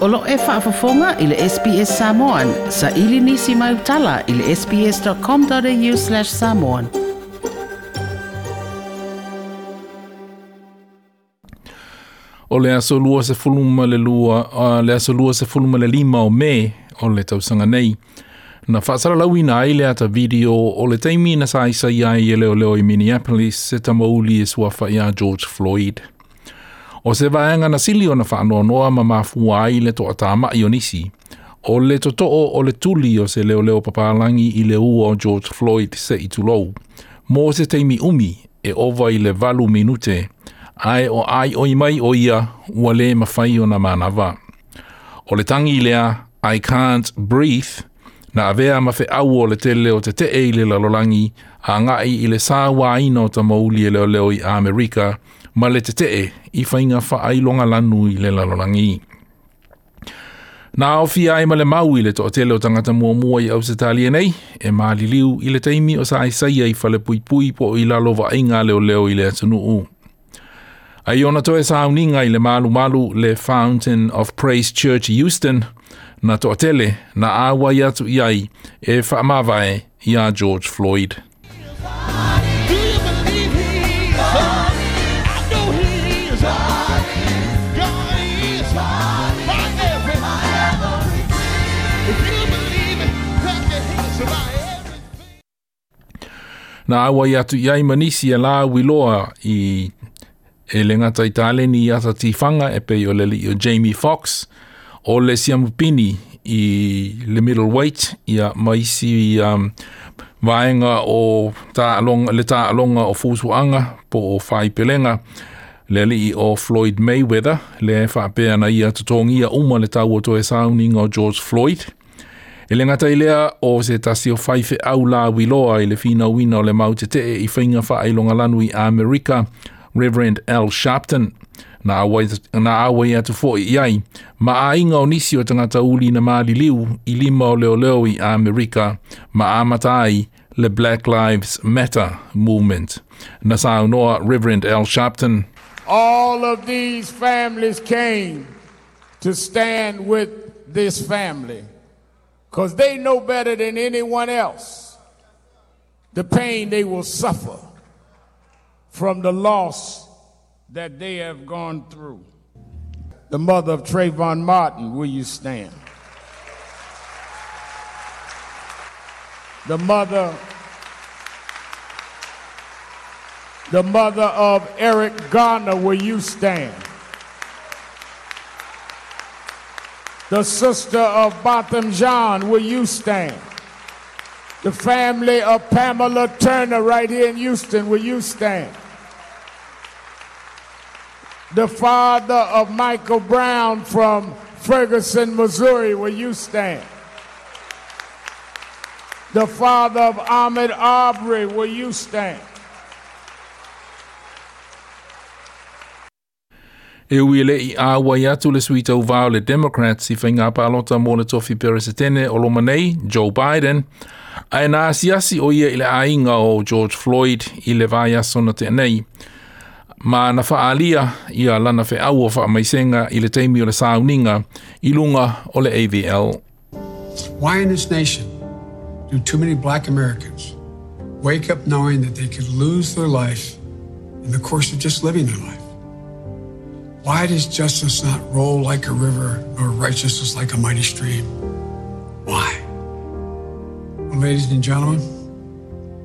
Olo e whaafafonga i le SPS Samoan. Sa ili nisi mai utala i le sps.com.au slash samoan. O le aso lua se fuluma le lua, uh, le aso lua se fuluma le lima o me o le tausanga nei. Na whaasara lau ina ai le ata video o le teimi na sa isa iai e leo leo i Minneapolis se tamauli e suafa ia George Floyd. O se vaenga na sili ona na whaanoa noa ma mafua ai le to atama i onisi. O le totoo o le tuli o se leo leo papalangi i le ua o George Floyd se i tulou. Mō se teimi umi e ova i le valu minute ai o ai o mai o ia ua le mawhai o na manawa. O le tangi lea I can't breathe na avea ma au o le tele o te te e le lalolangi a ngai i le sāwa ino ta mauli e leo leo i Amerika ma le te tee i whainga wha ailonga lanu i le lalorangi. Nā o fi ai ma le mau i le to o tele o tangata mua mua i au se talia nei, e maali liu i le teimi o sa ai saia i whale pui pui po i lalo wa inga leo leo i le atunu u. Ai ona to e sa uninga i le malu malu le Fountain of Praise Church i Houston, na to tele na awa i atu iai e whaamawae i a George Floyd. Na awa i atu iai manisi e la wiloa i e le ngata i tāle ni ata tifanga e pe o le li o Jamie Fox o le siamupini i le middleweight ia maisi i um, vaenga o ta alonga, le ta alonga o fūsuanga po o whaipelenga le li o Floyd Mayweather le whapea na ia tutongia uma le tau o to e sauninga o George Floyd. E le ngata i lea o se tasi o whaife au la wiloa i le fina wina o le mau te te i whainga wha ailonga lanu i Amerika, Reverend Al Sharpton. Na awa, na awa i atu fo i ai, ma a inga o nisi o tangata uli na maali liu i lima o leo leo i Amerika, ma a matai le Black Lives Matter movement. Na sa noa Reverend Al Sharpton. all of these families came to stand with this family because they know better than anyone else the pain they will suffer from the loss that they have gone through. The mother of Trayvon Martin, will you stand? The mother the mother of Eric Garner, will you stand? The sister of Botham Jean, will you stand? The family of Pamela Turner, right here in Houston, will you stand? The father of Michael Brown from Ferguson, Missouri, will you stand? The father of Ahmaud Arbery, will you stand? E ui le i atu le suita u vau le Democrats i whainga palota mō le tofi peresetene o Joe Biden, a e o ia i le ainga o George Floyd i le vai asona te nei. Ma na whaalia i a lana au o i le teimi o le sauninga i lunga o le AVL. Why in this nation do too many black Americans wake up knowing that they could lose their life in the course of just living their life? Why does justice not roll like a river nor righteousness like a mighty stream? Why? Well, ladies and gentlemen,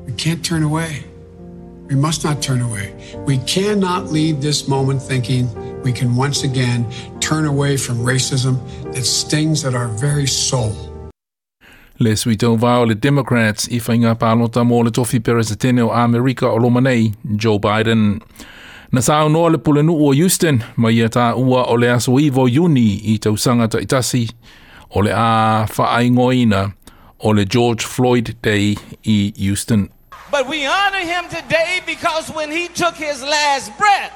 we can't turn away. We must not turn away. We cannot leave this moment thinking we can once again turn away from racism that stings at our very soul. Le suita o vau le Democrats i whainga palota mō le tofi peresetene o Amerika o loma Joe Biden. Na noa le pule nuu o Houston, ma ia tā ua o le aso i ta itasi, o le a o le George Floyd Day i Houston. But we honor him today because when he took his last breath,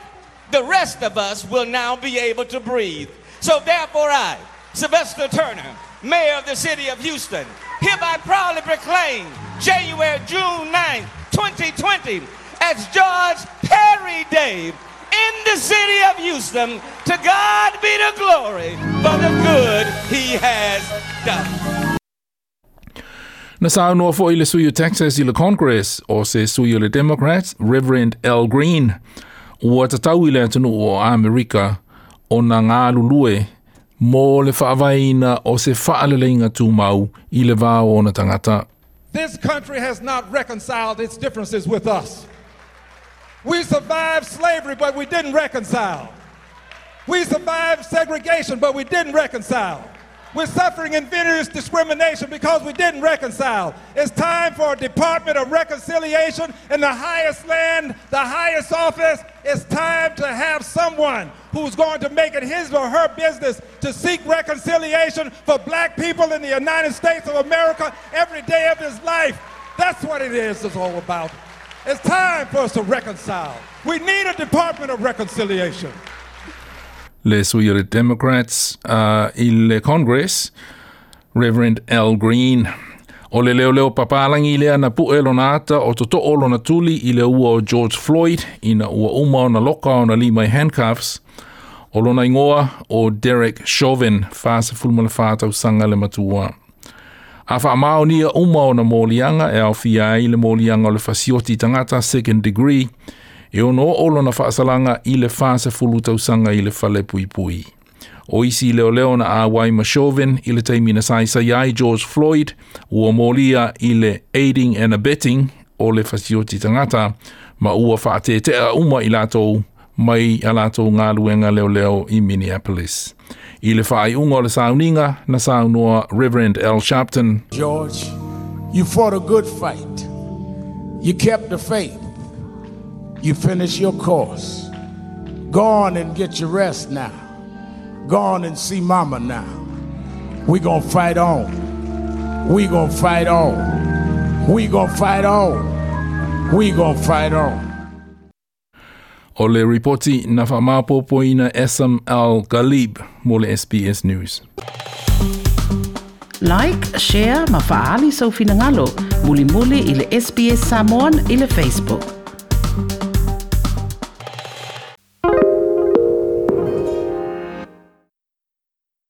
the rest of us will now be able to breathe. So therefore, I, Sylvester Turner, Mayor of the city of Houston, hereby proudly proclaim January, June 9th, 2020 as George Perry Day in the city of Houston. To God be the glory for the good he has done. Na sa noa fo i le sui Texas i le Congress o se sui o le Democrats, Reverend Al Green, ua tatau i le atunu o Amerika o na ngā lulue mō le whaavaina o se whaaleleinga tūmau i le vāo o na tangata. This country has not reconciled its differences with us. We survived slavery, but we didn't reconcile. We survived segregation, but we didn't reconcile. We're suffering invidious discrimination because we didn't reconcile. It's time for a Department of Reconciliation in the highest land, the highest office. It's time to have someone who's going to make it his or her business to seek reconciliation for black people in the United States of America every day of his life. That's what it is, it's all about. It's time for us to reconcile. We need a Department of Reconciliation. Le sui Democrats uh, i le Congress, Reverend Al Green. O le leo leo papalangi lea na pu e lona ata o to to o lona tuli i le ua o George Floyd i na ua uma o na loka o na lima i handcuffs. O lona ingoa o Derek Chauvin, fasa fulma le fata sanga le matua. A wha mao nia uma o na mōlianga e au fia ai le mōlianga o le fasioti tangata second degree, e ono o lona whaasalanga i le whaasa fulu tausanga i le fale pui pui. O isi leo leo na awai ma Chauvin i le taimina sai ai George Floyd, ua mōlia i le aiding and abetting o le fasioti tangata, ma ua whaatetea uma i lātou mai a lātou ngā luenga leo leo i Minneapolis. I le o le sauninga na saunua Reverend Al Sharpton, George, you fought a good fight. You kept the faith. You finished your course. Go on and get your rest now. Go on and see mama now. we gonna fight on. we gonna fight on. we gonna fight on. we gonna fight on. O le reporti na whamāpōpoina Esam Al Ghalib mo le SBS News. Like, share, mafaali sau finangalo. Muli muli ile SBS Samoan ile Facebook.